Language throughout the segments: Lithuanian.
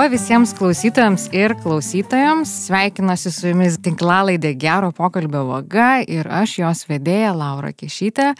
Laba visiems klausytojams ir klausytojams. Sveikinuosi su jumis tinklalaidė Gero pokalbio vaga ir aš jos vedėja Laura Kešytė.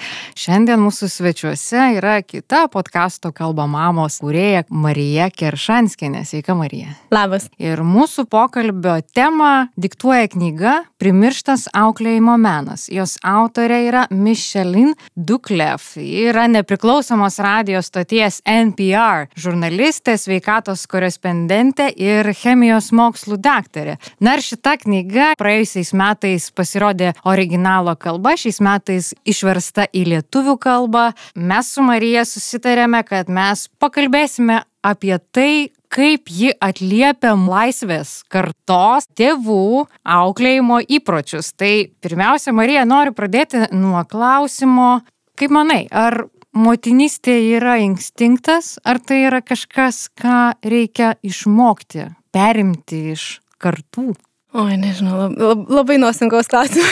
Šiandien mūsų svečiuose yra kita podkasto kalba mamos kūrėja Marija Keršanskinė. Sveika Marija. Labas. Ir mūsų pokalbio temą diktuoja knyga Primirštas auklėjimo menas. Jos autorė yra Michelin Duklev. Ji yra nepriklausomos radijos stoties NPR žurnalistė, sveikatos korespondentė korespondentė ir chemijos mokslų daktarė. Na ir šita knyga praėjusiais metais pasirodė originalo kalba, šiais metais išversta į lietuvių kalbą. Mes su Marija susitarėme, kad mes pakalbėsime apie tai, kaip ji atliepia laisvės kartos tėvų auklėjimo įpročius. Tai pirmiausia, Marija, noriu pradėti nuo klausimo, kaip manai, ar motinystė yra instinktas, ar tai yra kažkas, ką reikia išmokti, perimti iš kartų? Oi, nežinau, lab, lab, labai nuosinkaus klausimas.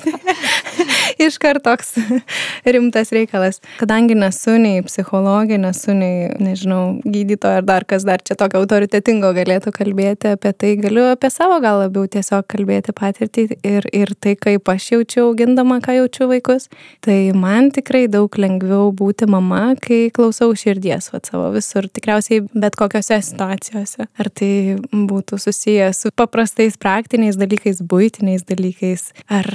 Iškart toks rimtas reikalas. Kadangi nesu nei psichologė, nesu nei, nežinau, gydytoja ar dar kas dar čia tokio autoritetingo galėtų kalbėti apie tai, galiu apie savo gal labiau tiesiog kalbėti patirtį ir, ir tai, kaip aš jaučiu augindama, ką jaučiu vaikus. Tai man tikrai daug lengviau būti mama, kai klausau širdies va, savo visur, tikriausiai bet kokiose situacijose. Ar tai būtų susijęs su paprastais praktiniais dalykais, būtiniais dalykais, ar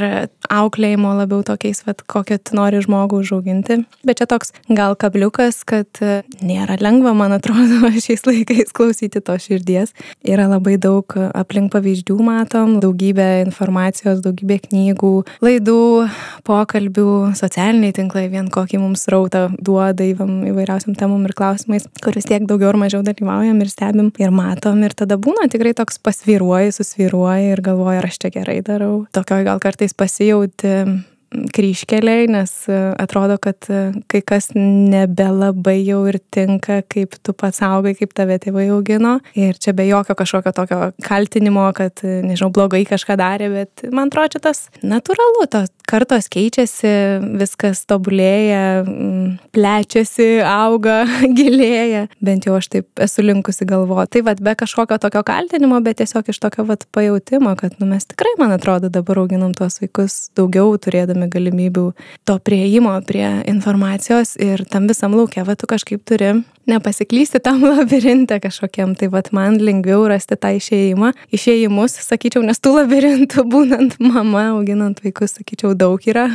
auklėjimo labiau tokiais, vat, kokią tu nori žmogų užauginti. Bet čia toks gal kabliukas, kad e, nėra lengva, man atrodo, šiais laikais klausyti to širdies. Yra labai daug aplink pavyzdžių matom, daugybė informacijos, daugybė knygų, laidų, pokalbių, socialiniai tinklai vien kokį mums rautą duoda įvairiausiam temam ir klausimais, kuris tiek daugiau ar mažiau dalyvaujam ir stebim ir matom. Ir tada būna tikrai toks pasviruoji, susviruoji ir galvoji, ar aš čia gerai darau. Tokioj gal kartais pasijauti kryškeliai, nes e, atrodo, kad e, kai kas nebelabai jau ir tinka, kaip tu pats augai, kaip tave tėvai augino. Ir čia be jokio kažkokio tokio kaltinimo, kad, e, nežinau, blogai kažką darė, bet man atrodo, čia tas natūralu, tos kartos keičiasi, viskas tobulėja, plečiasi, auga, gilėja. Bent jau aš taip esu linkusi galvoti. Tai vad be kažkokio tokio kaltinimo, bet tiesiog iš tokio vad pajūtimo, kad nu, mes tikrai, man atrodo, dabar auginam tuos vaikus daugiau turėdami turėdami galimybių to prieimo prie informacijos ir tam visam laukia, va tu kažkaip turi nepasiklysti tam labirinte kažkokiam, tai va man lengviau rasti tą išėjimą, išėjimus, sakyčiau, nes tų labirintų būnant mama, auginant vaikus, sakyčiau, daug yra.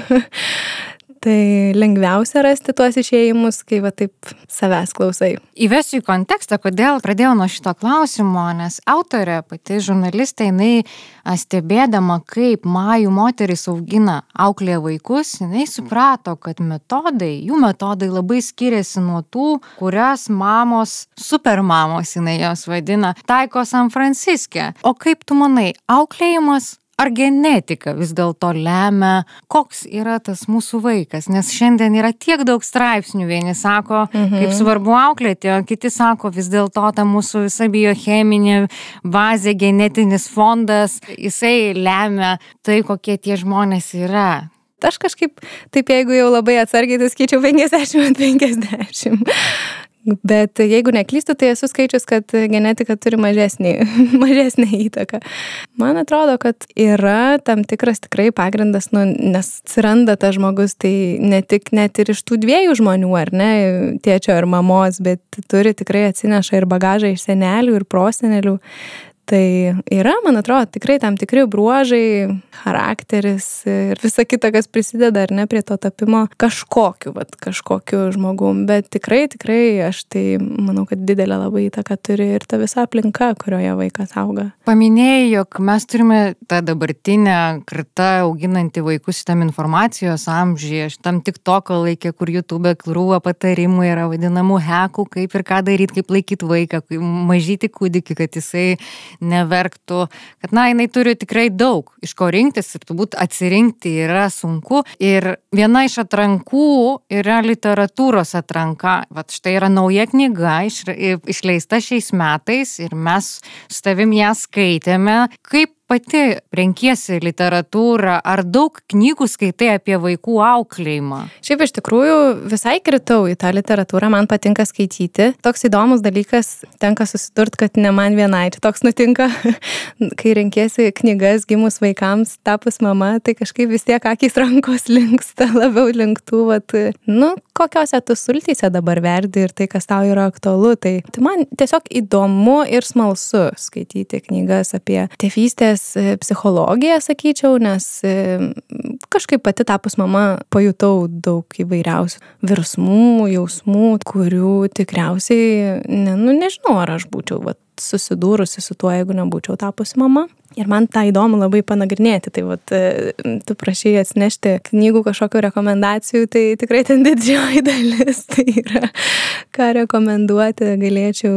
Tai lengviausia rasti tuos išėjimus, kai va taip savęs klausai. Įvesiu į kontekstą, kodėl pradėjau nuo šito klausimo, nes autorė, pati žurnalistė, jinai stebėdama, kaip majų moteris augina auklė vaikus, jinai suprato, kad metodai, jų metodai labai skiriasi nuo tų, kurias mamos, supermamos, jinai jos vadina, taiko San Franciske. O kaip tu manai, auklėjimas ar genetika vis dėlto lemia, koks yra tas mūsų vaikas, nes šiandien yra tiek daug straipsnių, vieni sako, mhm. kaip svarbu auklėti, o kiti sako, vis dėlto ta mūsų visa biocheminė bazė, genetinis fondas, jisai lemia tai, kokie tie žmonės yra. Aš kažkaip, taip jeigu jau labai atsargiai, tai skaičiau 50 50. Bet jeigu neklystu, tai esu skaičius, kad genetika turi mažesnį, mažesnį įtaką. Man atrodo, kad yra tam tikras tikrai pagrindas, nu, nes atsiranda tas žmogus, tai ne tik net ir iš tų dviejų žmonių, ar ne, tėčio ir mamos, bet turi tikrai atsineša ir bagažą iš senelių ir prosenelių. Tai yra, man atrodo, tikrai tam tikri bruožai, charakteris ir visa kita, kas prisideda ar ne prie to tapimo kažkokiu, vat, kažkokiu žmogum. Bet tikrai, tikrai aš tai manau, kad didelę labai įtaką turi ir ta visa aplinka, kurioje vaikas auga. Paminėjai, jog mes turime tą dabartinę kartą auginantį vaikus šitam informacijos amžiuje, šitam tik toko laikė, kur YouTube krūva patarimų yra vadinamų hekų, kaip ir ką daryti, kaip laikyti vaiką, mažyti kūdikį, kad jisai neverktų, kad, na, jinai turi tikrai daug iš ko rinktis ir turbūt atsirinkti yra sunku. Ir viena iš atrankų yra literatūros atranka. Vat štai yra nauja knyga iš, išleista šiais metais ir mes su tavim ją skaitėme. Kaip pati renkiesi literatūrą, ar daug knygų skaitai apie vaikų auklėjimą? Šiaip iš tikrųjų visai kritau į tą literatūrą, man patinka skaityti. Toks įdomus dalykas, tenka susidurti, kad ne man vienai čia toks nutinka, kai renkiesi knygas gimus vaikams, tapus mama, tai kažkaip vis tiek akis rankos linksta labiau linktų, vat, nu, kokiuose tu sultyse dabar verdi ir tai, kas tau yra aktualu. Tai, tai man tiesiog įdomu ir smalsu skaityti knygas apie tėvystės e, psichologiją, sakyčiau, nes e, kažkaip pati tapus mama pajutau daug įvairiausių virsmų, jausmų, kurių tikriausiai, ne, nu nežinau, ar aš būčiau vat, susidūrusi su tuo, jeigu nebūčiau tapusi mama. Ir man tą įdomu labai panagrinėti. Tai vat, e, tu prašai atsinešti knygų kažkokių rekomendacijų, tai tikrai ten didžioji dalis tai yra, ką rekomenduoti galėčiau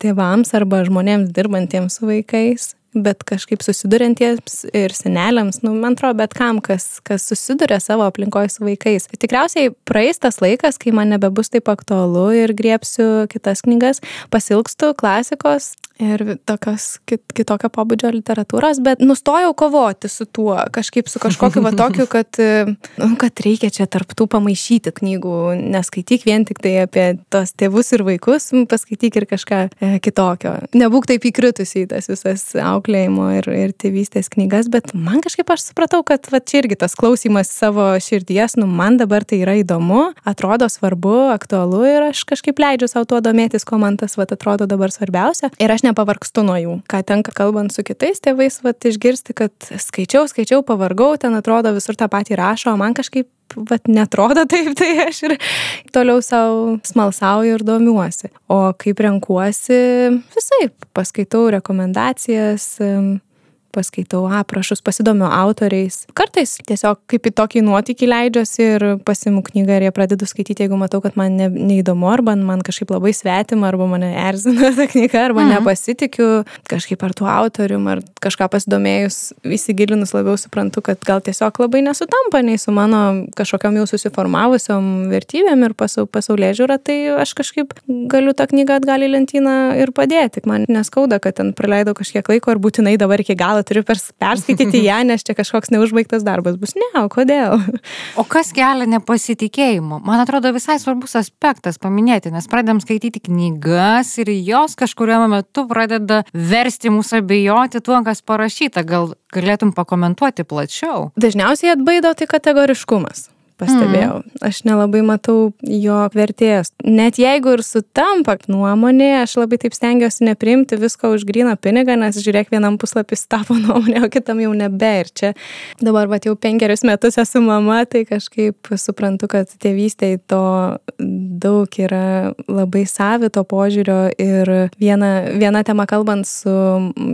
tėvams arba žmonėms dirbantiems su vaikais bet kažkaip susiduriantiems ir seneliams, nu, man atrodo, bet kam, kas, kas susiduria savo aplinkoje su vaikais. Tikriausiai praeis tas laikas, kai man nebebus taip aktualu ir griepsiu kitas knygas, pasilgstu klasikos, ir tokios kit, kitokio pobūdžio literatūros, bet nustojau kovoti su tuo, kažkaip su kažkokiu va tokiu, kad, nu, kad reikia čia tarptų pamaišyti knygų, neskaityk vien tik tai apie tos tėvus ir vaikus, paskaityk ir kažką e, kitokio. Nebūk taip įkritusi į tas visas auklėjimo ir, ir tėvystės knygas, bet man kažkaip aš supratau, kad va čia irgi tas klausimas savo širdies, nu man dabar tai yra įdomu, atrodo svarbu, aktualu ir aš kažkaip leidžiu savo tuo domėtis, ko man tas va atrodo dabar svarbiausia. Ir aš nepavargstu nuo jų. Ką tenka kalbant su kitais tėvais, vat, išgirsti, kad skaičiau, skaičiau, pavargau, ten atrodo visur tą patį rašo, o man kažkaip vat netrodo taip, tai aš ir toliau savo smalsauju ir domiuosi. O kaip renkuosi, visai paskaitau rekomendacijas, paskaitau aprašus, pasidomiu autoriais. Kartais tiesiog kaip į tokį nuotykį leidžiuosi ir pasimu knygą ir ją pradedu skaityti, jeigu matau, kad man ne, neįdomu arba man kažkaip labai svetima arba mane erzina ta knyga arba mhm. nepasitikiu kažkaip ar tuo autorium ar kažką pasidomėjus, įsigilinus labiau suprantu, kad gal tiesiog labai nesutampa nei su mano kažkokiam jau susiformavusiom vertybėm ir pasau, pasaulyje žiūra, tai aš kažkaip galiu tą knygą atgal į lentyną ir padėti. Man neskauda, kad ten praleidau kažkiek laiko ir būtinai dabar iki galo turiu perskaityti ją, nes čia kažkoks neužbaigtas darbas bus. Ne, o kodėl? O kas kelia nepasitikėjimo? Man atrodo visai svarbus aspektas paminėti, nes pradedam skaityti knygas ir jos kažkuriuo metu pradeda versti mūsų abejoti tuo, kas parašyta. Gal galėtum pakomentuoti plačiau? Dažniausiai atbaido tai kategoriškumas pastebėjau. Mm. Aš nelabai matau jo vertės. Net jeigu ir sutampa nuomonė, aš labai taip stengiuosi nepriimti visko už gryną pinigą, nes žiūrėk, vienam puslapis tapo nuomonė, o kitam jau nebe. Ir čia dabar, va, jau penkerius metus esu mama, tai kažkaip suprantu, kad tėvystėje to daug yra labai savito požiūrio ir viena, viena tema kalbant su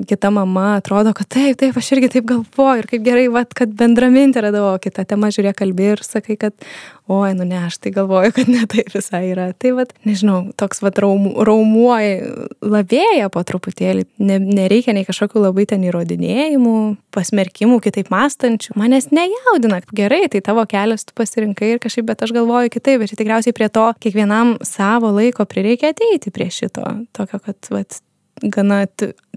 kita mama, atrodo, kad taip, taip, aš irgi taip galvoju ir kaip gerai, va, kad bendramintė radau, o kita tema žiūrėk, kalbė ir sakai, kad, oi, nu ne, aš tai galvoju, kad ne taip visai yra. Tai vad, nežinau, toks vad raum, raumuoja, lavėja po truputėlį, ne, nereikia nei kažkokių labai ten įrodinėjimų, pasmerkimų, kitaip mąstančių. Manęs nejaudina, gerai, tai tavo kelias tu pasirinkai ir kažkaip, bet aš galvoju kitaip, bet tikriausiai prie to kiekvienam savo laiko prireikia ateiti prie šito, tokio, kad, vad, gana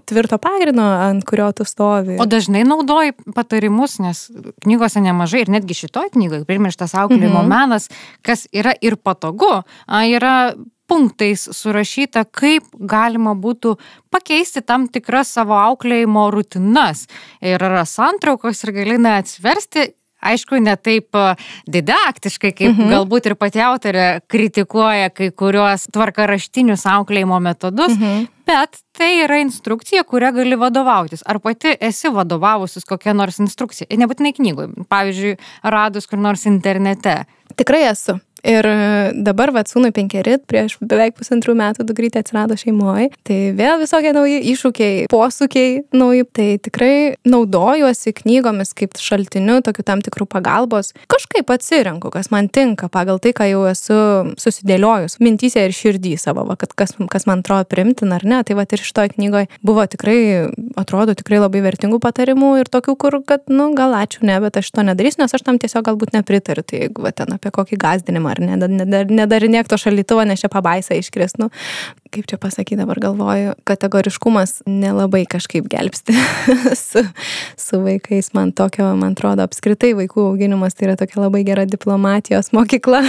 tvirto pagrindo, ant kurio tu stovi. O dažnai naudoji patarimus, nes knygose nemažai ir netgi šitoj knygoje, primirštas auklėjimo mhm. menas, kas yra ir patogu, yra punktais surašyta, kaip galima būtų pakeisti tam tikras savo auklėjimo rutinas. Ir yra santraukos ir gali na atsversti aišku, ne taip didaktiškai, kaip mhm. galbūt ir pati autorė kritikuoja kai kuriuos tvarkaraštinius auklėjimo metodus, mhm. bet tai yra instrukcija, kurią gali vadovautis. Ar pati esi vadovavusis kokią nors instrukciją? Nebūtinai knygoje, pavyzdžiui, radus kur nors internete. Tikrai esu. Ir dabar, va, sūnui penkeri, prieš beveik pusantrų metų dugrytė atsirado šeimoje, tai vėl visokie nauji iššūkiai, posūkiai nauji, tai tikrai naudojuosi knygomis kaip šaltiniu, tokiu tam tikrų pagalbos. Kažkaip atsirenku, kas man tinka pagal tai, ką jau esu susidėliojus mintysė ir širdį savo, va, kad kas, kas man atrodo primtina ar ne. Tai va ir šitoje knygoje buvo tikrai, atrodo, tikrai labai vertingų patarimų ir tokių, kur, kad, nu, gal ačiū, ne, bet aš to nedarysiu, nes aš tam tiesiog galbūt nepritariu. Tai jeigu va, ten apie kokį gazdinimą ar ne, nedarinėk to šaldytuvo, nes čia pabaisa iškris. Nu, kaip čia pasakyti dabar galvoju, kategoriškumas nelabai kažkaip gelbsti su, su vaikais. Man tokio, man atrodo, apskritai vaikų auginimas tai yra tokia labai gera diplomatijos mokykla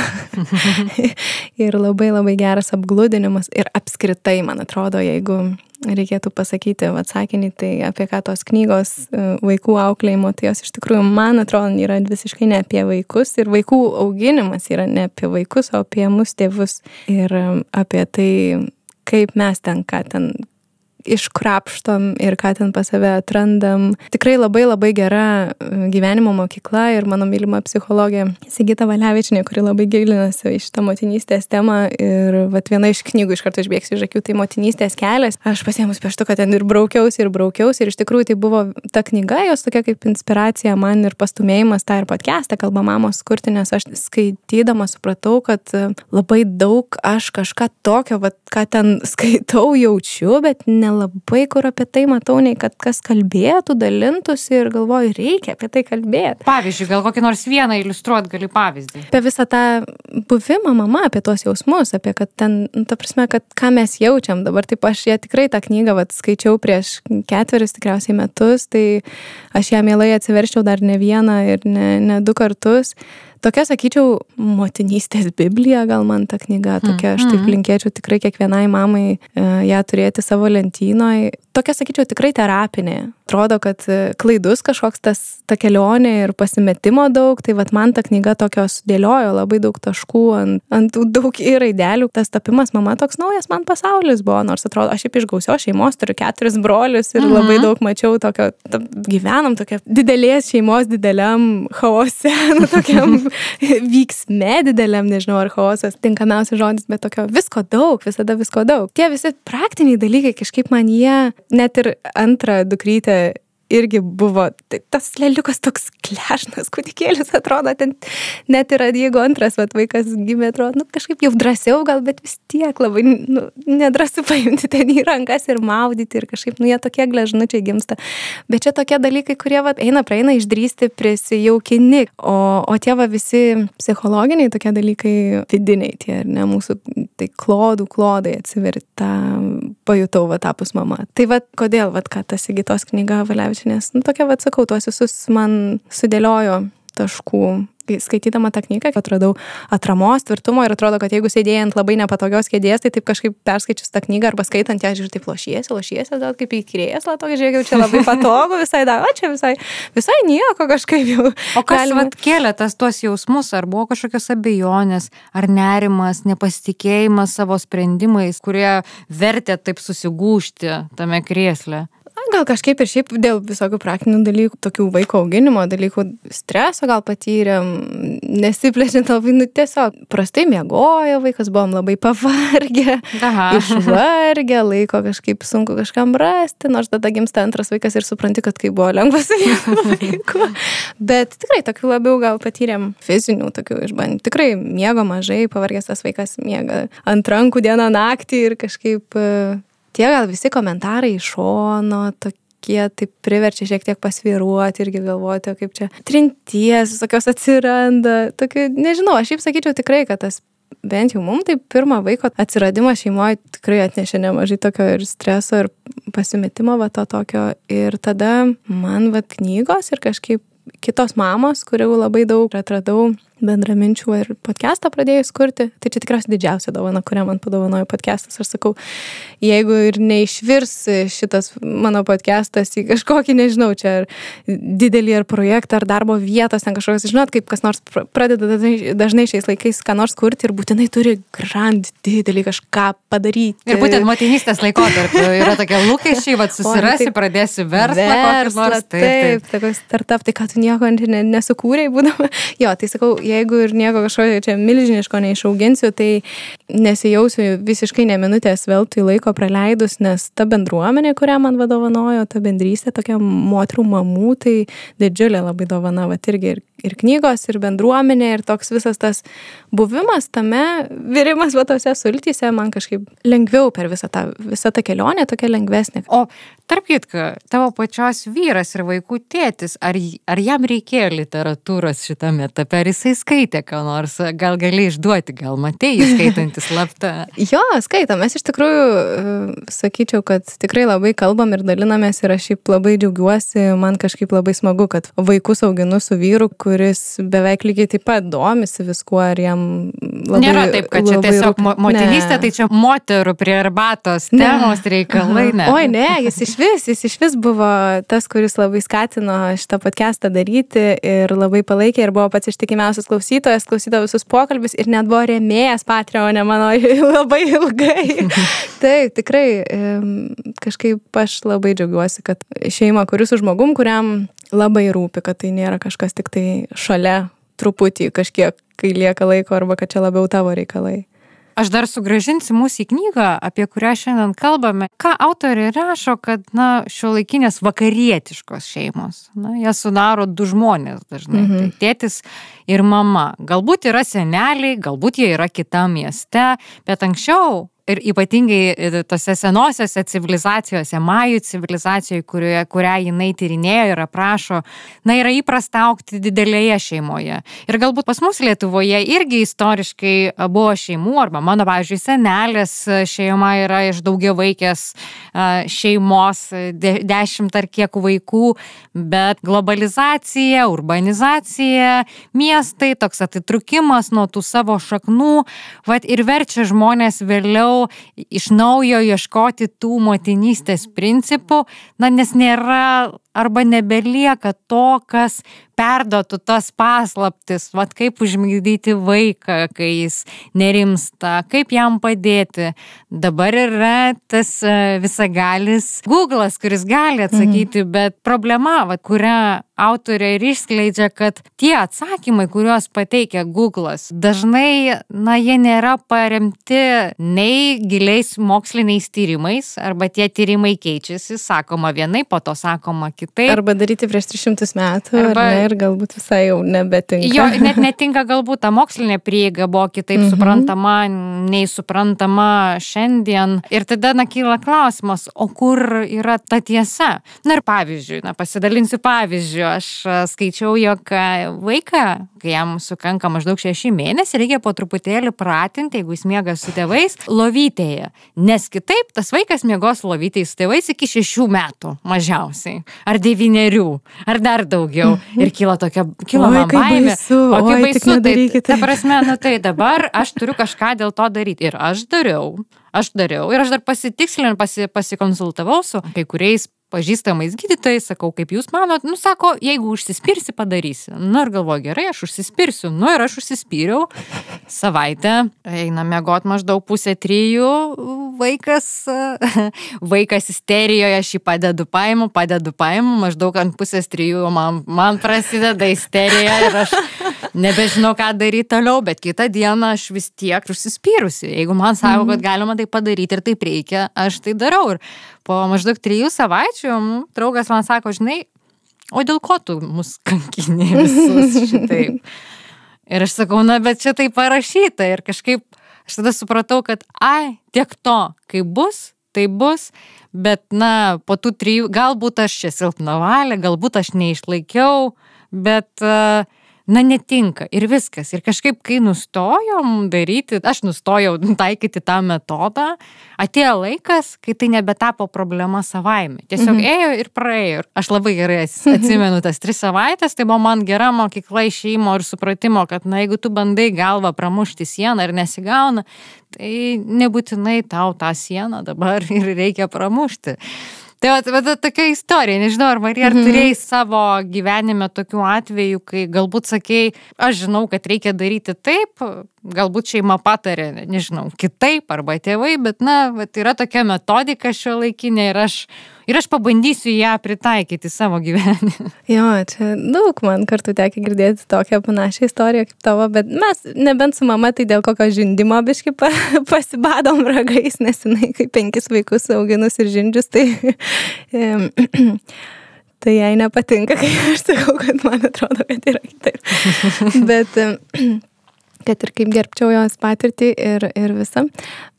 ir labai labai geras apglūdinimas ir apskritai, man atrodo, jeigu reikėtų pasakyti atsakinį, tai apie ką tos knygos e, vaikų auklėjimo, tai jos iš tikrųjų, man atrodo, yra visiškai ne apie vaikus ir vaikų auginimas yra ne apie vaikus, o apie mus tėvus. Ir e, apie tai, kaip mes ten, ką ten, iškrapštom ir ką ten pas save atrandam. Tikrai labai labai gera e, gyvenimo mokykla ir mano mylima psichologė Sigita Valevičinė, kuri labai gilinasi į šitą motinystės temą ir vat, viena iš knygų iš karto išbėgsiu iš akių, tai motinystės kelias. Aš pasėmus pieštuką ten ir braukiausi ir braukiausi ir iš tikrųjų tai buvo ta knyga, jos tokia kaip inspiracija man ir pastumėjimas tą ir podcastą kalba mamos kurti, nes aš skaitydama supratau, kad e, labai daug aš kažką tokio, vat, ką ten skaitau, jaučiu, bet ne nelabai kur apie tai matau, nei kad kas kalbėtų, dalintųsi ir galvoju, reikia apie tai kalbėti. Pavyzdžiui, gal kokį nors vieną iliustruot gali pavyzdį. Apie visą tą buvimą mama, apie tuos jausmus, apie kad ten, nu, ta prasme, kad ką mes jaučiam. Dabar taip aš ją tikrai tą knygą vat, skaičiau prieš ketverius tikriausiai metus, tai aš ją mielai atsiverčiau dar ne vieną ir ne, ne du kartus tokia, sakyčiau, motinystės Biblija, gal man ta knyga tokia, aš taip mhm. linkėčiau tikrai kiekvienai mamai e, ją turėti savo lentynoje. Tokia, sakyčiau, tikrai terapinė atrodo, kad e, klaidus kažkoks tas, ta kelionė ir pasimetimo daug, tai vad man ta knyga tokios dėliojo labai daug taškų ant, ant daug ir raidelių. Tas tapimas mama toks naujas man pasaulis buvo, nors atrodo, aš šiaip iš gausios šeimos turiu keturis brolius ir mhm. labai daug mačiau tokio, ta, gyvenam tokia didelės šeimos dideliam chaose, nu, tokiam vyksme dideliam, nežinau ar chaosas tinkamiausias žodis, bet tokio visko daug, visada visko daug. Tie visi praktiniai dalykai kažkaip man jie, net ir antrą dukrytę irgi buvo, tai tas leliukas toks klešnas, kūdikėlis atrodo, ten net ir jeigu antras vat, vaikas gimė, atrodo, nu, kažkaip jau drąsiau gal, bet vis tiek labai nu, nedrasu paimti ten į rankas ir maudyti ir kažkaip, nu, jie tokie gležnučiai gimsta. Bet čia tokie dalykai, kurie vat, eina, praeina išdrysti, prisijaukini, o, o tie va visi psichologiniai tokie dalykai vidiniai, tie, ar ne, mūsų, tai klodų, klodai atsiverta, pajutau va tapus mama. Tai va, kodėl, va, ką tas įgytos knyga Markevičienės. Nu, tokia, vad sakau, tuos visus man sudėliojo taškų. Skaitydama tą knygą, atradau atramos, tvirtumo ir atrodo, kad jeigu sėdėjai ant labai nepatogios kėdės, tai taip kažkaip perskaičius tą knygą arba skaitant ją, žiūrėjau, taip lošiesi, lošiesi, gal kaip į krėslą, tokį žiūrėjau, čia labai patogu, visai da, o čia visai, visai nieko kažkaip jau. O kas galima... kėlė tas tuos jausmus, ar buvo kažkokios abejonės, ar nerimas, nepasitikėjimas savo sprendimais, kurie vertė taip susigūšti tame krėsle? Gal kažkaip ir šiaip dėl visokių praktinių dalykų, tokių vaiko auginimo dalykų, streso gal patyrėm, nesiplečiant labai, nu tiesiog prastai miegojo, vaikas buvom labai pavargę, Aha. išvargę, laiko kažkaip sunku kažkam rasti, nors tada gimsta antras vaikas ir supranti, kad kai buvo lengva su vienu vaiku. Bet tikrai tokių labiau gal patyrėm fizinių tokių išbandymų. Tikrai miego mažai, pavargęs tas vaikas miega ant rankų dieną naktį ir kažkaip tie gal visi komentarai iš šono, tokie taip priverčia šiek tiek pasviruoti irgi galvoti, kaip čia trinties, tokios atsiranda, tokie, nežinau, aš šiaip sakyčiau tikrai, kad tas bent jau mums tai pirmą vaiko atsiradimą šeimoje tikrai atnešė nemažai tokio ir streso, ir pasimetimo va to tokio. Ir tada man va knygos ir kažkaip kitos mamos, kurių labai daug atradau bendraminčių ir podcastą pradėjus kurti. Tai čia tikriausiai didžiausia dovana, kurią man padovanojo podcastas. Aš sakau, jeigu ir neišvirs šitas mano podcastas į kažkokį, nežinau, čia ar didelį ar projektą, ar darbo vietos, ten kažkokios, žinot, kaip kas nors pradeda dažnai šiais laikais ką nors kurti ir būtinai turi grand didelį kažką padaryti. Ir būtent motinystės laikotarpiu yra tokie lūkesčiai, vad susirasi, tai pradėsi verslą, verslą nors, taip, taip, taip, taip startup, tai ką tu nieko nesukūrėjai, būdama. Jo, tai sakau, jeigu ir nieko kažkokio čia milžiniško neišauginsiu, tai nesijausiu visiškai ne minutės veltui laiko praleidus, nes ta bendruomenė, kurią man vadovanojo, ta bendrystė tokia moterų mamų, tai didžiulė labai dovana, va irgi ir, ir knygos, ir bendruomenė, ir toks visas tas buvimas tame, virimas va tose sultyse, man kažkaip lengviau per visą tą, visą tą kelionę, tokia lengvesnė. O tarp kitko, tavo pačios vyras ir vaikų tėtis, ar, ar jam jam reikėjo literatūros šitame etape, ar jisai skaitė ką nors, gal gali išduoti, gal matėjai skaitantis slapta. jo, skaitom, mes iš tikrųjų, e, sakyčiau, kad tikrai labai kalbam ir dalinamės ir aš šiaip labai džiaugiuosi, man kažkaip labai smagu, kad vaikus auginu su vyru, kuris beveik lygiai taip pat domisi viskuo ir jam labai... Nėra taip, kad čia tiesiog rūpi. motinystė, tai čia moterų prie arbatos temos ne. reikalai. Ne. Oi, ne, jis iš vis, jis iš vis buvo tas, kuris labai skatino šitą podcastą daryti ir labai palaikė ir buvo pats ištikimiausias klausytojas, klausydavo visus pokalbis ir net buvo rėmėjas Patreonė mano labai ilgai. Taip, tikrai kažkaip aš labai džiaugiuosi, kad šeima, kuris su žmogum, kuriam labai rūpi, kad tai nėra kažkas tik tai šalia truputį kažkiek, kai lieka laiko arba kad čia labiau tavo reikalai. Aš dar sugražinsiu mūsų į knygą, apie kurią šiandien kalbame. Ką autoriai rašo, kad, na, šio laikinės vakarietiškos šeimos, na, jas sudaro du žmonės dažnai. Mhm. Tai tėtis ir mama. Galbūt yra seneliai, galbūt jie yra kitam mieste, bet anksčiau ir ypatingai e, tose senosiose civilizacijose, majų civilizacijoje, kurioje, kurią jinai tyrinėjo ir aprašo, na, yra įprasta aukti didelėje šeimoje. Ir galbūt pas mus Lietuvoje irgi istoriškai buvo šeimų, arba mano, pavyzdžiui, senelės šeima yra iš daugia vaikės šeimos, de, dešimt ar kiek vaikų, bet globalizacija, urbanizacija, miestai, toks atitrukimas nuo tų savo šaknų, vad ir verčia žmonės vėliau toliau iš naujo ieškoti tų motinystės principų, na, nes nėra arba nebelieka to, kas perduotų tas paslaptis, vad kaip užmigdyti vaiką, kai jis nerimsta, kaip jam padėti. Dabar yra tas e, visagalis Google'as, kuris gali atsakyti, mhm. bet problema, vad, kurią autorė ir išskleidžia, kad tie atsakymai, kuriuos pateikia Google'as, dažnai, na, jie nėra paremti nei giliais moksliniais tyrimais, arba tie tyrimai keičiasi, sakoma vienai, po to sakoma kitaip. Arba daryti prieš 300 metų, arba, ne, ir galbūt visai jau nebetinka. Jo, net netinka galbūt ta mokslinė prieiga buvo kitaip mhm. suprantama, nei suprantama šiandien. Ir tada, na, kyla klausimas, o kur yra ta tiesa? Na ir pavyzdžiui, na, pasidalinsiu pavyzdžiu pavyzdžiui, aš skaičiau, jog vaiką, kai jam sukanka maždaug šeši mėnesiai, reikia po truputėlį pratinti, jeigu jis miega su tėvais, lovytėje. Nes kitaip tas vaikas miegos lovytėje su tėvais iki šešių metų mažiausiai. Ar devynerių, ar dar daugiau. Ir kyla tokia, kyla man baimė. Baisu, o kaip baisu, tai, ta prasme, nu tai dabar aš turiu kažką dėl to daryti. Ir aš dariau. Aš dariau ir aš dar pasitikslinau, pasi, pasikonsultavau su kai kuriais pažįstamais gydytojais, sakau, kaip jūs manot, nu sako, jeigu užsispirsi, padarysi. Nu ir galvoju, gerai, aš užsispirsiu. Nu ir aš užsispyriau. Savaitę eina mėgot maždaug pusę trijų, vaikas, vaikas isterijoje, aš jį padedu paimu, padedu paimu, maždaug ant pusės trijų man, man prasideda isterija ir aš nebežinau, ką daryti toliau, bet kitą dieną aš vis tiek užsispyrusi. Jeigu man sako, kad mhm. galima tai padaryti ir taip reikia, aš tai darau. Ir po maždaug trijų savaičių draugas man sako, žinai, o dėl ko tu mus kankinė visus šitaip? Ir aš sakau, na, bet čia tai parašyta ir kažkaip aš tada supratau, kad, ai, tiek to, kaip bus, tai bus, bet, na, po tų trijų, galbūt aš čia silpna valia, galbūt aš neišlaikiau, bet uh, na netinka ir viskas. Ir kažkaip, kai nustojom daryti, aš nustojau taikyti tą metodą, atėjo laikas, kai tai nebetapo problema savaime. Tiesiog mhm. ėjo ir praėjo. Aš labai gerai atsimenu tas tris savaitės, tai buvo man gera mokykla išėjimo ir supratimo, kad na jeigu tu bandai galvą pramušti sieną ir nesigauna, tai nebūtinai tau tą sieną dabar ir reikia pramušti. Tai va, va, tokia istorija, nežinau, ar Marija, ar mhm. turėjai savo gyvenime tokių atvejų, kai galbūt sakėjai, aš žinau, kad reikia daryti taip, galbūt šeima patarė, nežinau, kitaip, arba tėvai, bet, na, va, yra tokia metodika šio laikinė ir aš ir aš pabandysiu ją pritaikyti savo gyvenime. Jo, čia daug man kartų tekia girdėti tokią panašią istoriją kaip tavo, bet mes nebent su mama tai dėl kokio žindimo biški pa, pasibadom ragais, nes jinai kaip penkis vaikus auginus ir žindžius, tai... tai jai nepatinka, kai aš sakau, kad man atrodo, kad yra kitaip. Bet kad ir kaip gerbčiau jos patirtį ir, ir visą.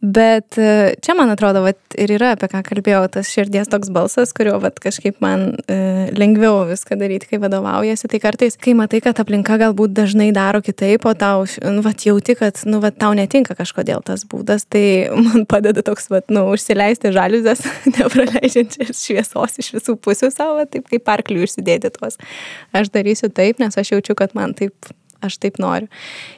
Bet e, čia, man atrodo, vat, ir yra apie ką kalbėjau, tas širdies toks balsas, kurio vat, kažkaip man e, lengviau viską daryti, kai vadovaujasi. Tai kartais, kai matai, kad aplinka galbūt dažnai daro kitaip, o tau, nu, vat, jauti, kad nu, vat, tau netinka kažkodėl tas būdas, tai man padeda toks, vat, nu, užsileisti žaliuzės, nepraleidžiančias šviesos iš visų pusių savo, taip kaip arklių išsidėti tuos. Aš darysiu taip, nes aš jaučiu, kad man taip aš taip noriu.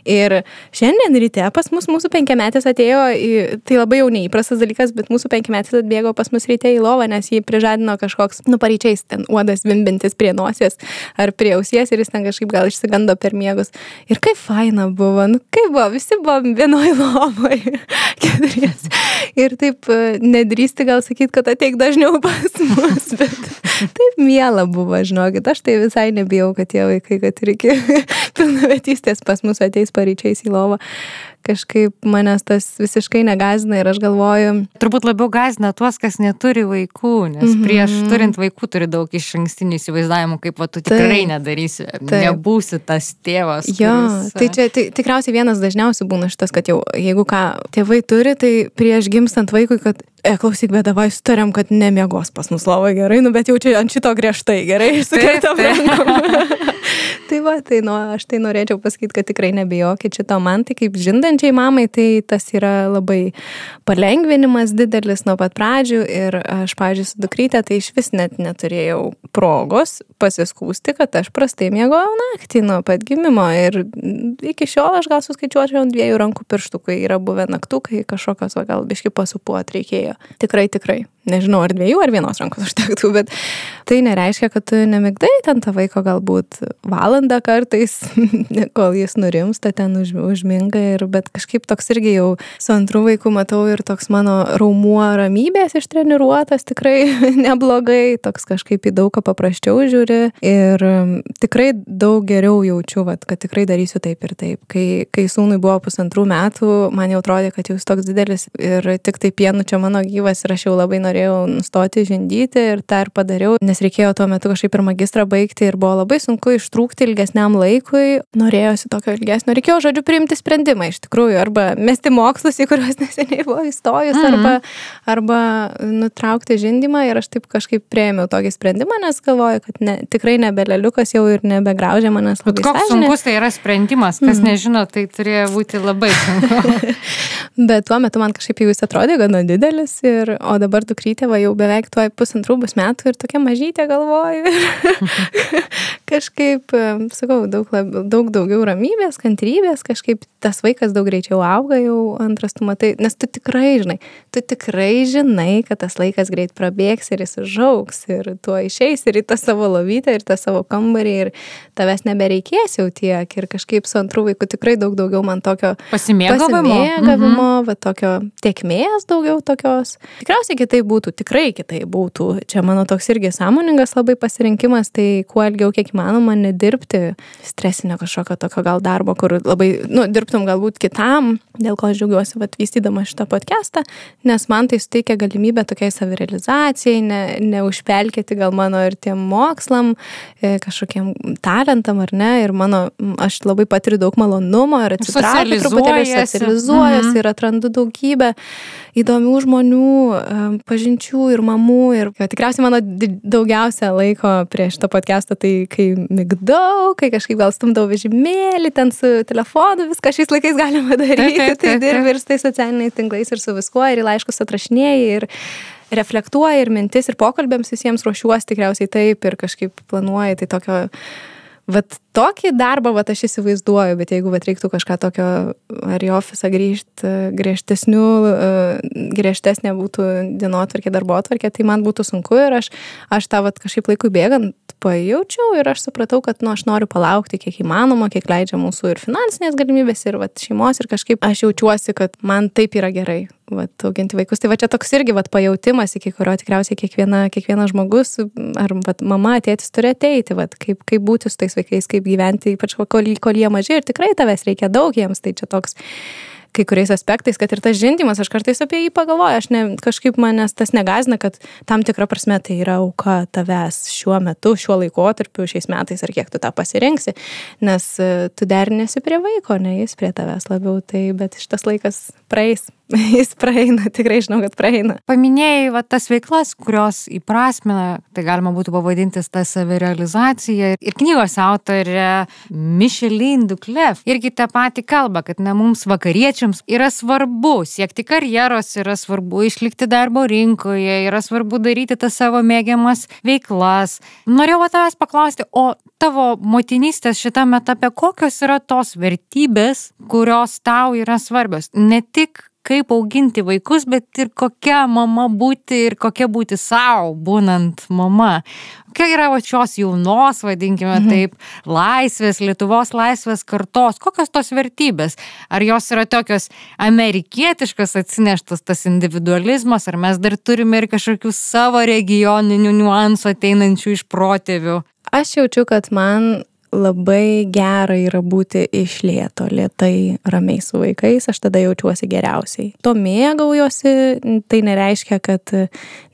Ir šiandien ryte pas mus mūsų penkiametis atėjo, į, tai labai jau neįprastas dalykas, bet mūsų penkiametis atbėgo pas mus ryte į lovą, nes jį prižadino kažkoks, nu pareičiais, ten uodas vimbintis prie nosies ar prie ausies ir jis ten kažkaip gal išsigando per miegus. Ir kaip faina buvo, nu kaip buvo, visi buvo vienoje lovoje, keturiesi. Ir taip e, nedrįsti gal sakyti, kad ateik dažniau pas mus, bet taip miela buvo, žinokit, aš tai visai nebijau, kad tie vaikai, kad ir iki pilnametystės pilnametystės pas mus ateis paryčiais į lovą. Kažkaip manęs tas visiškai negazina ir aš galvoju. Turbūt labiau gazina tuos, kas neturi vaikų, nes mm -hmm. prieš turint vaikų turi daug iš ankstinių įsivaizdavimų, kaip va, tu tikrai taip, nedarysi, taip. nebūsi tas tėvas. Jo, kuris... tai čia tai, tikriausiai vienas dažniausių būna šitas, kad jau jeigu ką tėvai turi, tai prieš gimstant vaikui, kad E, klausyk, bet davai sutariam, kad nemiegos pas mus lovai gerai, nu bet jau čia ant šito griežtai gerai, sukirtam rankom. tai va, tai nu, aš tai norėčiau pasakyti, kad tikrai nebijokit šito man, tai kaip žindančiai mamai, tai tas yra labai palengvinimas didelis nuo pat pradžių ir aš, pažiūrėjau, su dukrytė, tai iš vis net neturėjau progos pasiskūsti, kad aš prastai miegojau naktį nuo pat gimimo ir iki šiol aš gal suskaičiuočiau ant dviejų rankų pirštų, kai yra buvę naktų, kai kažkokios, va, gal biški pasupuot reikėjo. Tikrai, tikrai. Nežinau, ar dviejų, ar vienos rankos užtektų, bet tai nereiškia, kad tu nemigdai ten tą vaiko galbūt valandą kartais, kol jis nurimsta, ten už, užminga, ir, bet kažkaip toks irgi jau su antru vaiku matau ir toks mano raumuo ramybės ištreniruotas tikrai neblogai, toks kažkaip į daugą paprasčiau žiūri ir um, tikrai daug geriau jaučiu, vat, kad tikrai darysiu taip ir taip. Kai, kai sūnui buvo pusantrų metų, man jau atrodė, kad jūs toks didelis ir tik tai pienu čia mano gyvas ir aš jau labai norėjau nustoti žindyti ir tą ir padariau, nes reikėjo tuo metu kažkaip ir magistrą baigti ir buvo labai sunku ištrūkti ilgesniam laikui, norėjosi tokio ilgesnio, reikėjo, žodžiu, priimti sprendimą iš tikrųjų, arba mesti mokslus, į kuriuos neseniai buvo įstojus, mhm. arba, arba nutraukti žindimą ir aš taip kažkaip prieimiau tokį sprendimą, nes galvoju, kad ne, tikrai nebeleliukas jau ir nebegraužia manęs labai. Bet koks sąžinė. sunkus tai yra sprendimas, kas mhm. nežino, tai turėjo būti labai sunku. Bet tuo metu man kažkaip jau jis atrodė gana didelis didelis, ir, o dabar dukrytė va jau beveik tuoj pusantrų bus metų ir tokia mažytė galvoju. kažkaip, sakau, daug, lab, daug daugiau ramybės, kantrybės, kažkaip tas vaikas daug greičiau auga jau antras, tu matai, nes tu tikrai žinai, tu tikrai žinai, kad tas laikas greit prabėgs ir jis užaugs ir tuo išeis ir į tą savo lovytę ir tą savo kambarį ir tavęs nebereikės jau tiek ir kažkaip su antru vaiku tikrai daug daugiau man tokio pasimėgavimo, pasimėgavimo mhm. va, tokio tiekmės daugiau tokio tokios. Tikriausiai kitai būtų, tikrai kitai būtų. Čia mano toks irgi sąmoningas labai pasirinkimas, tai kuo ilgiau kiek įmanoma nedirbti stresinio kažkokio tokio gal darbo, kur labai, nu, dirbtum galbūt kitam, dėl ko aš džiaugiuosi, vad, vystydama šitą podcastą, nes man tai suteikia galimybę tokiai savirealizacijai, ne, neužpelkėti gal mano ir tiem mokslam, e, kažkokiem talentam ar ne, ir mano, aš labai patiriu daug malonumo ir atsitraukiu truputėlį, socializuojuosi mhm. ir atrandu daugybę įdomių žmonių, pažinčių ir mamų. Ir jo, tikriausiai mano daugiausia laiko prie šito podcast'o tai kai migdau, kai kažkaip gal stumdau vežimėlį, ten su telefonu, viską šiais laikais galima daryti. Taip, taip, taip, tai dirbi ir su tais socialiniais tinklais ir su viskuo, ir laiškus atrašinėjai. Ir reflektuoji ir mintis, ir pokalbėms visiems ruošiuosi tikriausiai taip ir kažkaip planuoji, tai tokio Vat tokį darbą, vat aš įsivaizduoju, bet jeigu vat reiktų kažką tokio ar į ofisą grįžti, griežtesnių, e, griežtesnė būtų dienotvarkė, darbo atvarkė, tai man būtų sunku ir aš, aš tą vat kažkaip laikui bėgant pajaučiau ir aš supratau, kad nu, aš noriu palaukti kiek įmanoma, kiek leidžia mūsų ir finansinės galimybės, ir vat, šeimos, ir kažkaip aš jaučiuosi, kad man taip yra gerai vat, auginti vaikus. Tai va čia toks irgi vat, pajautimas, iki kurio tikriausiai kiekviena, kiekvienas žmogus, ar vat, mama, tėtis turi ateiti, vat, kaip, kaip būti su tais vaikais, kaip gyventi, ypač kol, kol jie maži ir tikrai tavęs reikia daug jiems, tai čia toks kai kuriais aspektais, kad ir tas žindimas, aš kartais apie jį pagalvoju, aš ne, kažkaip manęs tas negazina, kad tam tikra prasme tai yra auka tavęs šiuo metu, šiuo laikotarpiu, šiais metais ar kiek tu tą pasirinksi, nes tu derinėsi prie vaiko, ne jis prie tavęs labiau, tai bet šitas laikas praeis. Jis praeina, tikrai žinau, kad praeina. Paminėjai va, tas veiklas, kurios įprasmina, tai galima būtų pavadinti tą savirealizaciją. Ir knygos autorė Micheline Duclef irgi tą patį kalba, kad ne mums vakariečiams yra svarbu siekti karjeros, yra svarbu išlikti darbo rinkoje, yra svarbu daryti tas savo mėgiamas veiklas. Norėjau tavęs paklausti, o tavo motinystės šitame etape kokios yra tos vertybės, kurios tau yra svarbios? Ne tik kaip auginti vaikus, bet ir kokia mama būti ir kokia būti savo, būnant mama. Kokia yra va šios jaunos, vadinkime mhm. taip, laisvės, Lietuvos laisvės kartos, kokios tos vertybės? Ar jos yra tokios amerikietiškas atsineštas tas individualizmas, ar mes dar turime ir kažkokių savo regioninių niuansų ateinančių iš protėvių? Aš jaučiu, kad man labai gera yra būti iš lėto, lietai, ramiai su vaikais, aš tada jaučiuosi geriausiai. To mėgaujosi, tai nereiškia, kad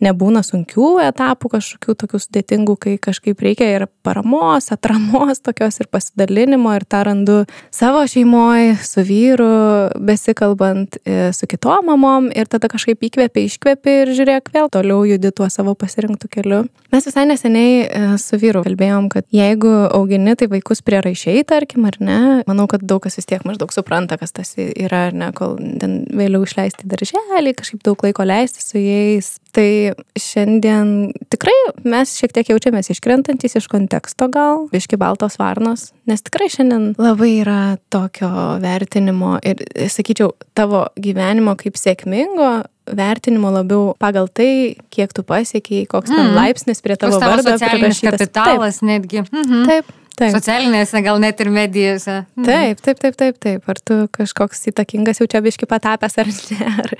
nebūna sunkių etapų, kažkokių tokių sudėtingų, kai kažkaip reikia ir paramos, atramos tokios ir pasidalinimo ir tą randu savo šeimoje, su vyru, besikalbant e, su kitom mamom ir tada kažkaip įkvėpi, iškvėpi ir žiūrėk vėl toliau judi tuo savo pasirinktų keliu. Mes visai neseniai e, su vyru kalbėjom, kad jeigu augini, tai tai vaikus prieraišiai, tarkim, ar ne, manau, kad daug kas vis tiek maždaug supranta, kas tas yra, ar ne, kol vėliau išleisti darželį, kažkaip daug laiko leisti su jais. Tai šiandien tikrai mes šiek tiek jaučiamės iškrentantis iš konteksto gal, biški baltos varnos, nes tikrai šiandien labai yra tokio vertinimo ir, sakyčiau, tavo gyvenimo kaip sėkmingo vertinimo labiau pagal tai, kiek tu pasiekiai, koks mm. laipsnis prie tavo vardo prirašytas. Kapitalas taip. netgi. Mhm. Taip, Taip. Socialinėse, gal net ir medijose. Mhm. Taip, taip, taip, taip, taip. Ar tu kažkoks įtakingas jau čia biški patapęs ar ne? Ar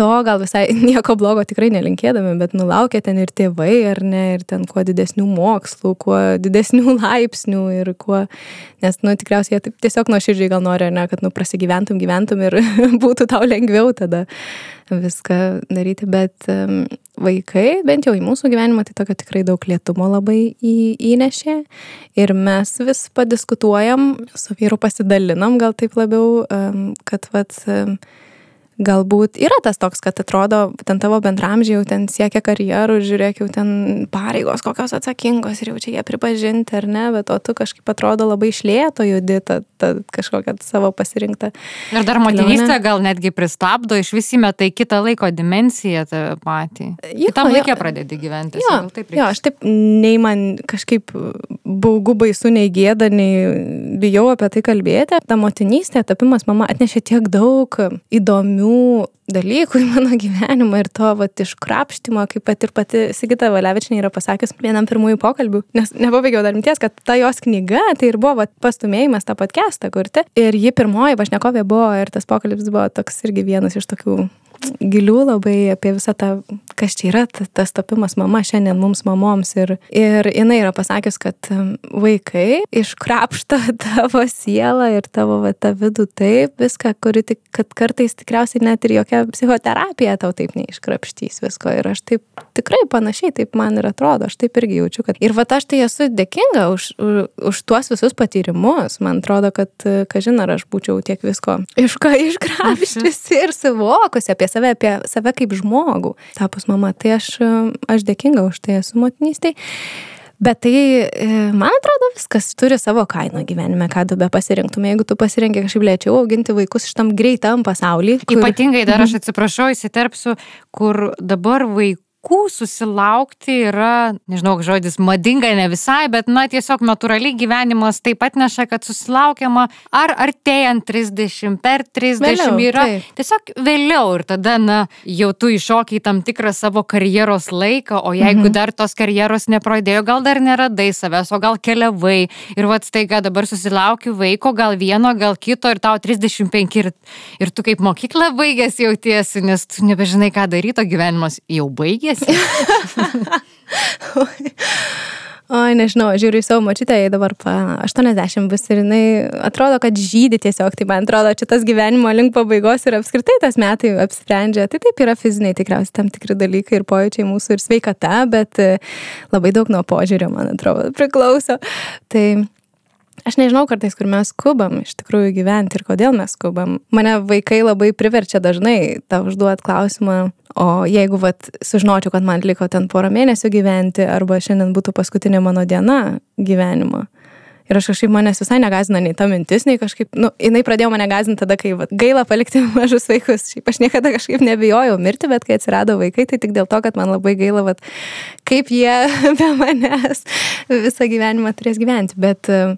to gal visai nieko blogo tikrai nelinkėdami, bet nulaukia ten ir tėvai, ar ne, ir ten kuo didesnių mokslų, kuo didesnių laipsnių ir kuo, nes, nu, tikriausiai jie taip tiesiog nuoširdžiai gal nori, ne, kad, nu, prasigyventum, gyventum ir būtų tau lengviau tada viską daryti, bet um, vaikai, bent jau į mūsų gyvenimą, tai tokio tikrai daug lietumo labai į, įnešė. Ir mes vis padiskutuojam, su vyru pasidalinam gal taip labiau, um, kad vat, um, galbūt yra tas toks, kad atrodo, ten tavo bendramžiai jau ten siekia karjerų, žiūrėk, jau ten pareigos kokios atsakingos ir jau čia jie pripažinti ar ne, bet o tu kažkaip atrodo labai išlėto judi tą, tą kažkokią savo pasirinktą. Ir dar motinystė gal netgi pristabdo, iš visi metai kitą laiko dimensiją tave patį. Kitam laikė pradėti gyventi. Jo, taip jo, aš taip, nei man kažkaip baugu baisu, nei gėda, nei bijau apie tai kalbėti. Ta motinystė, tapimas mama atnešė tiek daug įdomių įdomių dalykų į mano gyvenimą ir to vat, iškrapštimo, kaip pat ir pati Sigita Valevičinė yra pasakęs vienam pirmųjų pokalbių, nes nepabaigiau dar minties, kad ta jos knyga tai ir buvo vat, pastumėjimas tą podcastą kurti. Ir ji pirmoji pašnekovė buvo ir tas pokalbis buvo toks irgi vienas iš tokių gilių labai apie visą tą, kas čia yra tas tapimas mama šiandien mums mamoms. Ir, ir jinai yra pasakius, kad vaikai iškrapšto tavo sielą ir tavo va, tą vidų taip, viską, kuri tik, kad kartais tikriausiai net ir jokia psichoterapija tau taip neiškrapštys visko. Ir aš taip tikrai panašiai, taip man ir atrodo, aš taip irgi jaučiu, kad ir va aš tai esu dėkinga už, už, už tuos visus patyrimus. Man atrodo, kad, kažin ar aš būčiau tiek visko iš iškrapščiusi ir suvokusi apie save, apie save kaip žmogų, tapus mama. Tai aš, aš dėkinga už tai esu motinystėje. Bet tai, e, man atrodo, viskas turi savo kainą gyvenime, ką tu be pasirinktum. Jeigu tu pasirinkai kažkaip lėčiau auginti vaikus šitam greitam pasaulyje. Kur... Ypatingai dar aš mhm. atsiprašau, įsiterpsiu, kur dabar vaikų vaikų susilaukti yra, nežinau, žodis madinga ne visai, bet, na, tiesiog natūraliai gyvenimas taip pat neša, kad susilaukiama ar artėjant 30, per 30 vėliau, yra taip. tiesiog vėliau ir tada, na, jau tu iššokiai tam tikrą savo karjeros laiką, o jeigu mhm. dar tos karjeros nepradėjo, gal dar neradai savęs, o gal keliavai ir vad staiga dabar susilaukiu vaiko, gal vieno, gal kito ir tau 35 ir, ir tu kaip mokykla baigęs jautiesi, nes tu nebežinai, ką daryti, o gyvenimas jau baigėsi baigėsi. O, nežinau, žiūriu į savo mačytę, jai dabar pa 80 bus ir jinai atrodo, kad žydė tiesiog, tai man atrodo, čia tas gyvenimo link pabaigos ir apskritai tas metai apsprendžia. Tai taip yra fiziniai tikriausiai tam tikri dalykai ir pojūčiai mūsų ir sveikata, bet e, labai daug nuo požiūrio, man atrodo, priklauso. Tai Aš nežinau kartais, kur mes skubam iš tikrųjų gyventi ir kodėl mes skubam. Mane vaikai labai priverčia dažnai tą užduot klausimą, o jeigu vat, sužinočiau, kad man liko ten porą mėnesių gyventi arba šiandien būtų paskutinė mano diena gyvenimo. Ir aš kažkaip manęs visai negazina nei ta mintis, nei kažkaip, nu, jinai pradėjo mane gazinti tada, kai vat, gaila palikti mažus vaikus. Šiaip aš niekada kažkaip nebijojau mirti, bet kai atsirado vaikai, tai tik dėl to, kad man labai gaila, vat, kaip jie be manęs visą gyvenimą turės gyventi. Bet uh,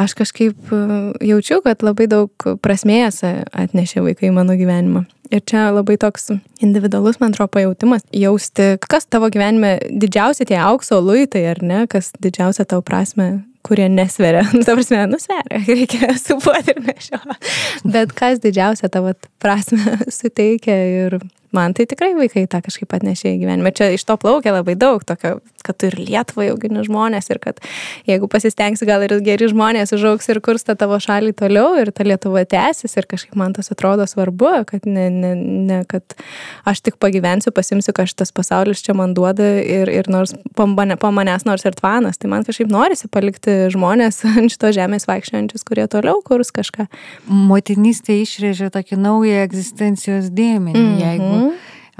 aš kažkaip e, jaučiu, kad labai daug prasmės atnešė vaikai į mano gyvenimą. Ir čia labai toks individualus, man atrodo, pajautimas, jausti, kas tavo gyvenime didžiausia tie aukso luitai, ar ne, kas didžiausia tavo prasme kurie nesveria. Nu, ta prasme, nusveria, reikia supuoti ir nešio. Bet kas didžiausia tavo prasme suteikia ir man tai tikrai vaikai tą kažkaip atnešė į gyvenimą. Čia iš to plaukia labai daug, tokio, kad tu ir Lietuvai augini žmonės ir kad jeigu pasistengsi, gal ir geri žmonės užaugs ir kursta tavo šalį toliau ir ta Lietuva tęsis ir kažkaip man tas atrodo svarbu, kad ne, ne, ne kad aš tik pagyvensiu, pasimsiu, kad šitas pasaulis čia man duoda ir, ir nors po manęs nors ir tvanas, tai man kažkaip norisi palikti žmonės ant šito žemės vaikščiojančius, kurie toliau kurs kažką. Motinystė išrėžė tokį naują egzistencijos dėmenį, mm -hmm. jeigu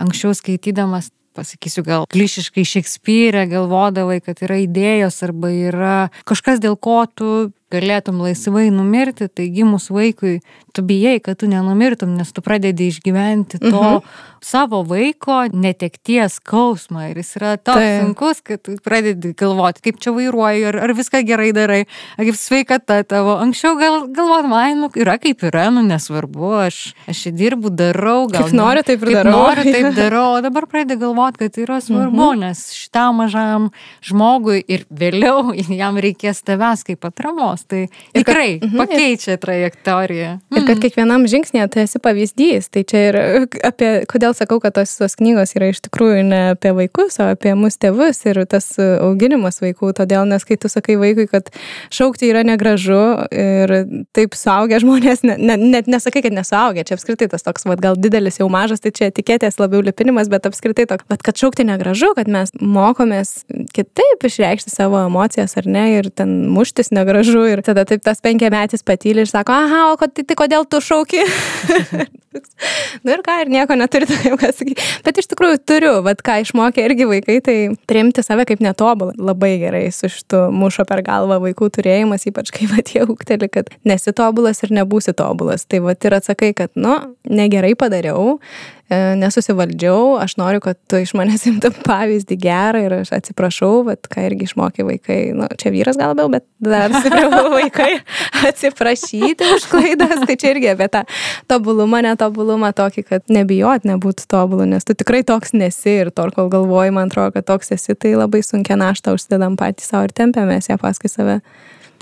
anksčiau skaitydamas pasakysiu gal klišiškai Šekspyrę, galvodavai, kad yra idėjos arba yra kažkas, dėl ko tu galėtum laisvai numirti, tai gimus vaikui, tu bijai, kad tu nenumirtum, nes tu pradedi išgyventi to mhm. savo vaiko netekties skausmą ir jis yra toks tai. sunkus, kad tu pradedi galvoti, kaip čia vairuoji, ar, ar viską gerai darai, ar kaip sveikata tavo. Anksčiau gal galvotum, ai, nu, yra kaip yra, nu, nesvarbu, aš, aš čia dirbu, darau, gal. Kaip noriu, taip ir kaip darau. Noriu, taip darau, o dabar pradedi galvoti, kad yra svarbu, mhm. nes šitam mažam žmogui ir vėliau jam reikės tavęs kaip atramos. Tai tikrai kad, mhm, pakeičia trajektoriją. Ir kad mhm. kiekvienam žingsnėje tai esi pavyzdys. Tai čia ir apie, kodėl sakau, kad tos, tos knygos yra iš tikrųjų ne apie vaikus, o apie mus tėvus ir tas auginimas vaikų. Todėl, nes kai tu sakai vaikui, kad šaukti yra negražu ir taip suaugę žmonės, ne, ne, net nesakai, kad nesuaugę, čia apskritai tas toks, vad, gal didelis jau mažas, tai čia etiketės labiau lipinimas, bet apskritai toks, bet kad šaukti negražu, kad mes mokomės kitaip išreikšti savo emocijas ar ne ir ten muštis negražu ir tada taip tas penkiametis patyli ir sako, aha, o tai, tai kodėl tu šauki? Na nu ir ką, ir nieko neturi tokiam, ką sakyti. Bet iš tikrųjų turiu, vad ką išmokė irgi vaikai, tai priimti save kaip netobulą. Labai gerai su šitu mušo per galvą vaikų turėjimas, ypač kai vad jie ūkteli, kad nesi tobulas ir nebūsi tobulas. Tai vad ir atsakai, kad, nu, negerai padariau, nesusivaldžiau, aš noriu, kad tu iš manęs imtum pavyzdį gerą ir aš atsiprašau, bet ką irgi išmokė vaikai, nu, čia vyras gal labiau, bet dar stipriau vaikai atsiprašyti už klaidas, tai čia irgi apie tą tobulumą, netobulumą tokį, kad nebijot nebūti tobulu, nes tu tikrai toks nesi ir tol, kol galvoji, man atrodo, kad toks esi, tai labai sunkia našta užsidedam patys savo ir tempiamės ją paskui save.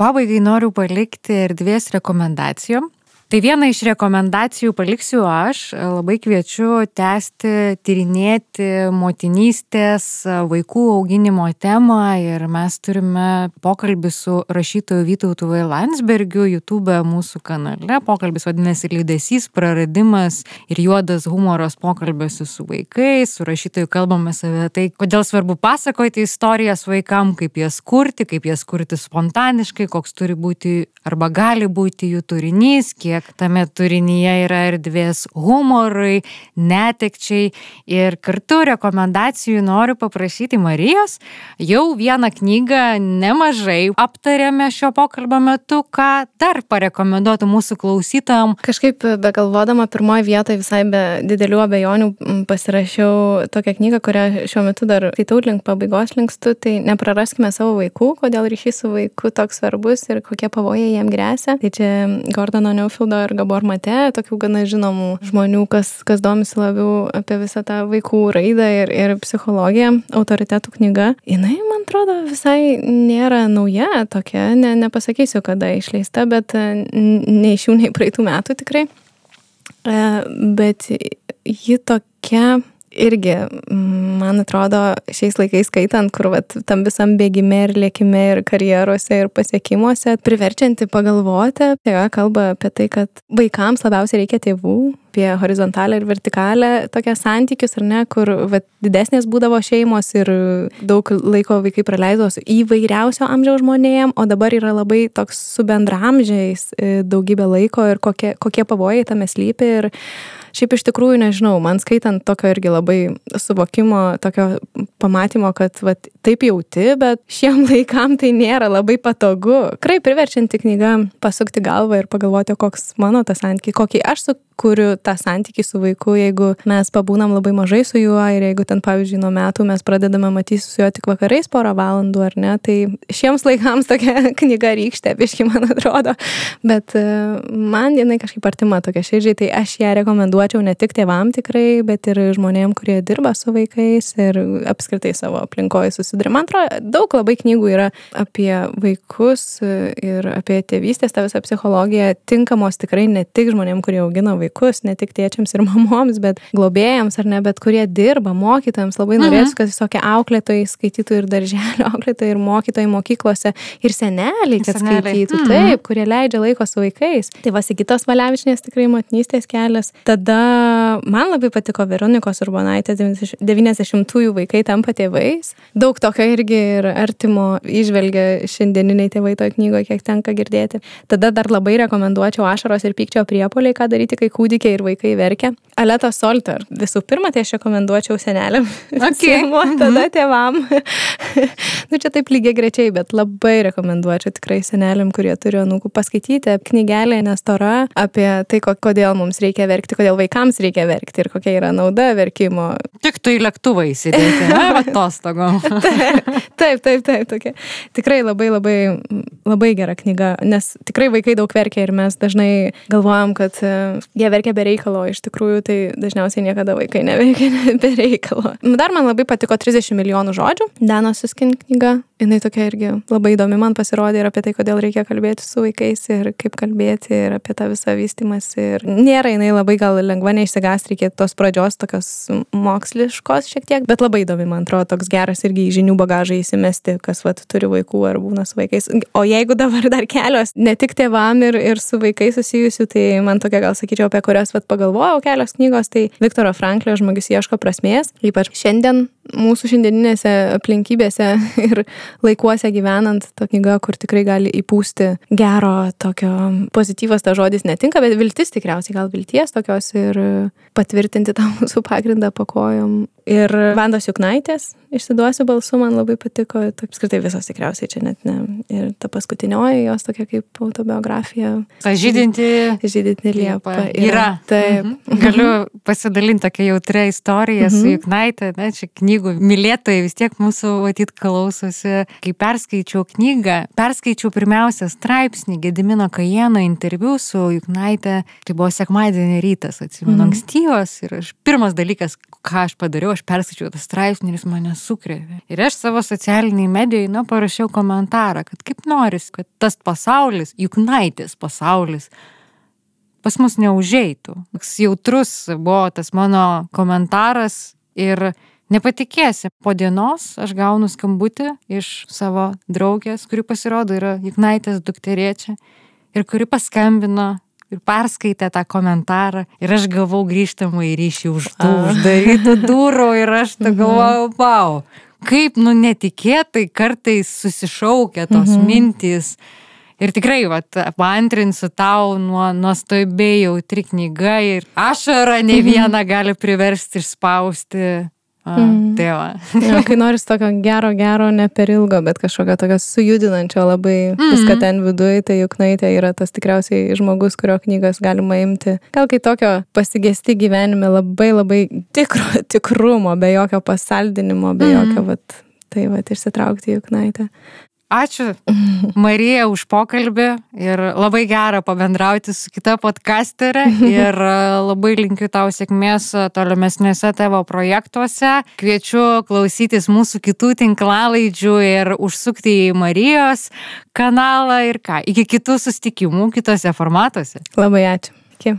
Pabaigai noriu palikti erdvės rekomendacijom Tai vieną iš rekomendacijų paliksiu aš. Labai kviečiu tęsti, tyrinėti motinystės, vaikų auginimo temą ir mes turime pokalbį su rašytoju Vytautu Vailansbergiu YouTube mūsų kanale. Pokalbis vadinasi Lydesys, praradimas ir juodas humoras pokalbėsi su vaikais. Su rašytoju kalbame apie tai, kodėl svarbu pasakoti istorijas vaikam, kaip jas kurti, kaip jas kurti spontaniškai, koks turi būti arba gali būti jų turinys, kiek kiek tame turinyje yra erdvės humorui, netekčiai ir kartu rekomendacijų noriu paprašyti Marijos. Jau vieną knygą nemažai aptarėme šio pokalbio metu, ką dar parekomenduotų mūsų klausytam. Kažkaip begalvodama pirmoji vietoje visai be didelių abejonių pasirašiau tokią knygą, kurią šiuo metu dar skaitau link pabaigos linkstu, tai nepraraskime savo vaikų, kodėl ryšys su vaiku toks svarbus ir kokie pavojai jam grėsia. Tai čia Gordono Neufildo Ronaldo ir Gabor Mate, tokių gana žinomų žmonių, kas, kas domisi labiau apie visą tą vaikų raidą ir, ir psichologiją, autoritetų knyga. Jinai, man atrodo, visai nėra nauja tokia, ne, nepasakysiu, kada išleista, bet nei šių, nei praeitų metų tikrai. E, bet ji tokia irgi man atrodo, šiais laikais skaitant, kur vat, tam visam bėgime ir lėkime ir karjeruose ir pasiekimuose, priverčianti pagalvoti, tai kalba apie tai, kad vaikams labiausiai reikia tėvų, apie horizontalę ir vertikalę tokią santykius, ar ne, kur vat, didesnės būdavo šeimos ir daug laiko vaikai praleido su įvairiausio amžiaus žmonėm, o dabar yra labai toks su bendramžiais e, daugybė laiko ir kokie, kokie pavojai tame slypi. Ir šiaip iš tikrųjų nežinau, man skaitant tokio irgi labai suvokimo, tokio pamatymo, kad vat, taip jauti, bet šiem laikam tai nėra labai patogu. Tikrai priverčianti knyga pasukti galvą ir pagalvoti, koks mano tas santykis, kokį aš su kuriu tą santykį su vaiku, jeigu mes pabūnam labai mažai su juo ir jeigu ten, pavyzdžiui, nuo metų mes pradedame matyti su juo tik vakarais porą valandų ar ne, tai šiems laikams tokia knyga rykštė, biški man atrodo, bet e, man jinai kažkaip artima tokia širdžiai, tai aš ją rekomenduočiau ne tik tėvam tikrai, bet ir žmonėm, kurie dirba su vaikais ir apskritai savo aplinkoje susiduria. Man atrodo, daug labai knygų yra apie vaikus ir apie tėvystės, tą visą psichologiją, tinkamos tikrai ne tik žmonėm, kurie augina vaikus, ne tik tėčiams ir mamoms, bet globėjams ar ne, bet kurie dirba, mokytojams. Labai mhm. norėsiu, kad visokie auklėtojai skaitytų ir darželio auklėtojai, ir mokytojai mokyklose, ir seneliai, kad seneliai. skaitytų, mhm. taip, kurie leidžia laiko su vaikais. Tai Vasikitos Valiavičnės tikrai motinystės kelias. Tada man labai patiko Veronikos Urbonaitės 90-ųjų vaikai tampa tėvais. Daug tokio irgi ir artimo išvelgia šiandieniniai tėvai toje knygoje, kiek tenka girdėti. Tada dar labai rekomenduočiau ašaros ir pykčio priepoliai, ką daryti, kai kūdikiai ir vaikai verkia. Aleta Solter. Visų pirma, tai aš rekomenduočiau seneliam. Okay. Tada mhm. tėvam. nu, čia taip lygiai grečiai, bet labai rekomenduočiau tikrai seneliam, kurie turi anūkų paskaityti knygelę nestora apie tai, kodėl mums reikia verkti, kodėl vaikams reikia verkti ir kokia yra nauda verkimo. Tik tu į lėktuvą įsidėti, atostogom. taip, taip, taip, tokia. Tikrai labai, labai, labai gera knyga, nes tikrai vaikai daug verkia ir mes dažnai galvojam, kad e, jie verkia be reikalo, iš tikrųjų tai dažniausiai niekada vaikai neverkia be reikalo. Dar man labai patiko 30 milijonų žodžių, Dano Suskin knyga, jinai tokia irgi labai įdomi man pasirodė ir apie tai, kodėl reikia kalbėti su vaikais ir kaip kalbėti ir apie tą visą vystimas. Ir nėra jinai labai gal lengva neišsigąs, reikia tos pradžios tokios moksliškos šiek tiek, bet labai įdomi, man atrodo, toks geras irgi žinių bagažą įsimesti, kas vat, turi vaikų ar būna su vaikais. O jeigu dabar dar kelios, ne tik tėvam ir, ir su vaikais susijusių, tai man tokia gal sakyčiau, apie kurias vat, pagalvojau kelios knygos, tai Viktoro Franklio žmogus ieško prasmės, ypač šiandien mūsų šiandieninėse aplinkybėse ir laikuose gyvenant, ta knyga, kur tikrai gali įpūsti gero tokio pozityvas ta žodis netinka, bet viltis tikriausiai, gal vilties tokios ir patvirtinti tą mūsų pagrindą pakojom Ir Vandos Juknaitės, išsiduosiu balsu, man labai patiko, apskritai visos tikriausiai čia net ne. Ir ta paskutinioji jos tokia kaip autobiografija. Ta žydinti. Žydinti liepa. Yra. yra. Taip. Mhm. Galiu pasidalinti tokia jautria istorija mhm. su Juknaitė, ne, čia knygų mylėtojai vis tiek mūsų matyt klausosi. Kai perskaičiau knygą, perskaičiau pirmiausia straipsnį Gedimino Kajeno interviu su Juknaitė, tai buvo sekmadienį rytas, atsimenu, mhm. ankstyvas ir aš, pirmas dalykas, ką aš padariau, aš perskaičiau tą straipsnį ir jis mane sukrėvė. Ir aš savo socialiniai medijai, na, parašiau komentarą, kad kaip noris, kad tas pasaulis, juk naitės pasaulis, pas mus neužeitų. Toks jautrus buvo tas mano komentaras ir nepatikėsi, po dienos aš gaunu skambutį iš savo draugės, kuri pasirodo yra Juknaitės dukterėčia ir kuri paskambino ir perskaitė tą komentarą ir aš gavau grįžtamą į ryšį už tų uždarytų durų ir aš tą mhm. galvojau, wow, kaip nu netikėtai kartais susišaukia tos mhm. mintys. Ir tikrai, vat, paantrinsiu tau nuo nuostabiai jautri knyga ir ašara ne mhm. vieną gali priversti išspausti Mm. Tai va. ja, kai noris tokio gero, gero, ne per ilgo, bet kažkokio tokio sujudinančio labai mm -hmm. viską ten viduje, tai juk naitė yra tas tikriausiai žmogus, kurio knygas galima imti. Gal kai tokio pasigesti gyvenime labai labai tikro, tikrumo, be jokio pasaldinimo, be mm -hmm. jokio, vat, tai va, išsitraukti juk naitę. Ačiū Marija už pokalbį ir labai gera pabendrauti su kita podcasterė ir e, labai linkiu tau sėkmės tolimesniuose tavo projektuose. Kviečiu klausytis mūsų kitų tinklalaidžių ir užsukti į Marijos kanalą ir ką. Iki kitų sustikimų kitose formatuose. Labai ačiū. Iki.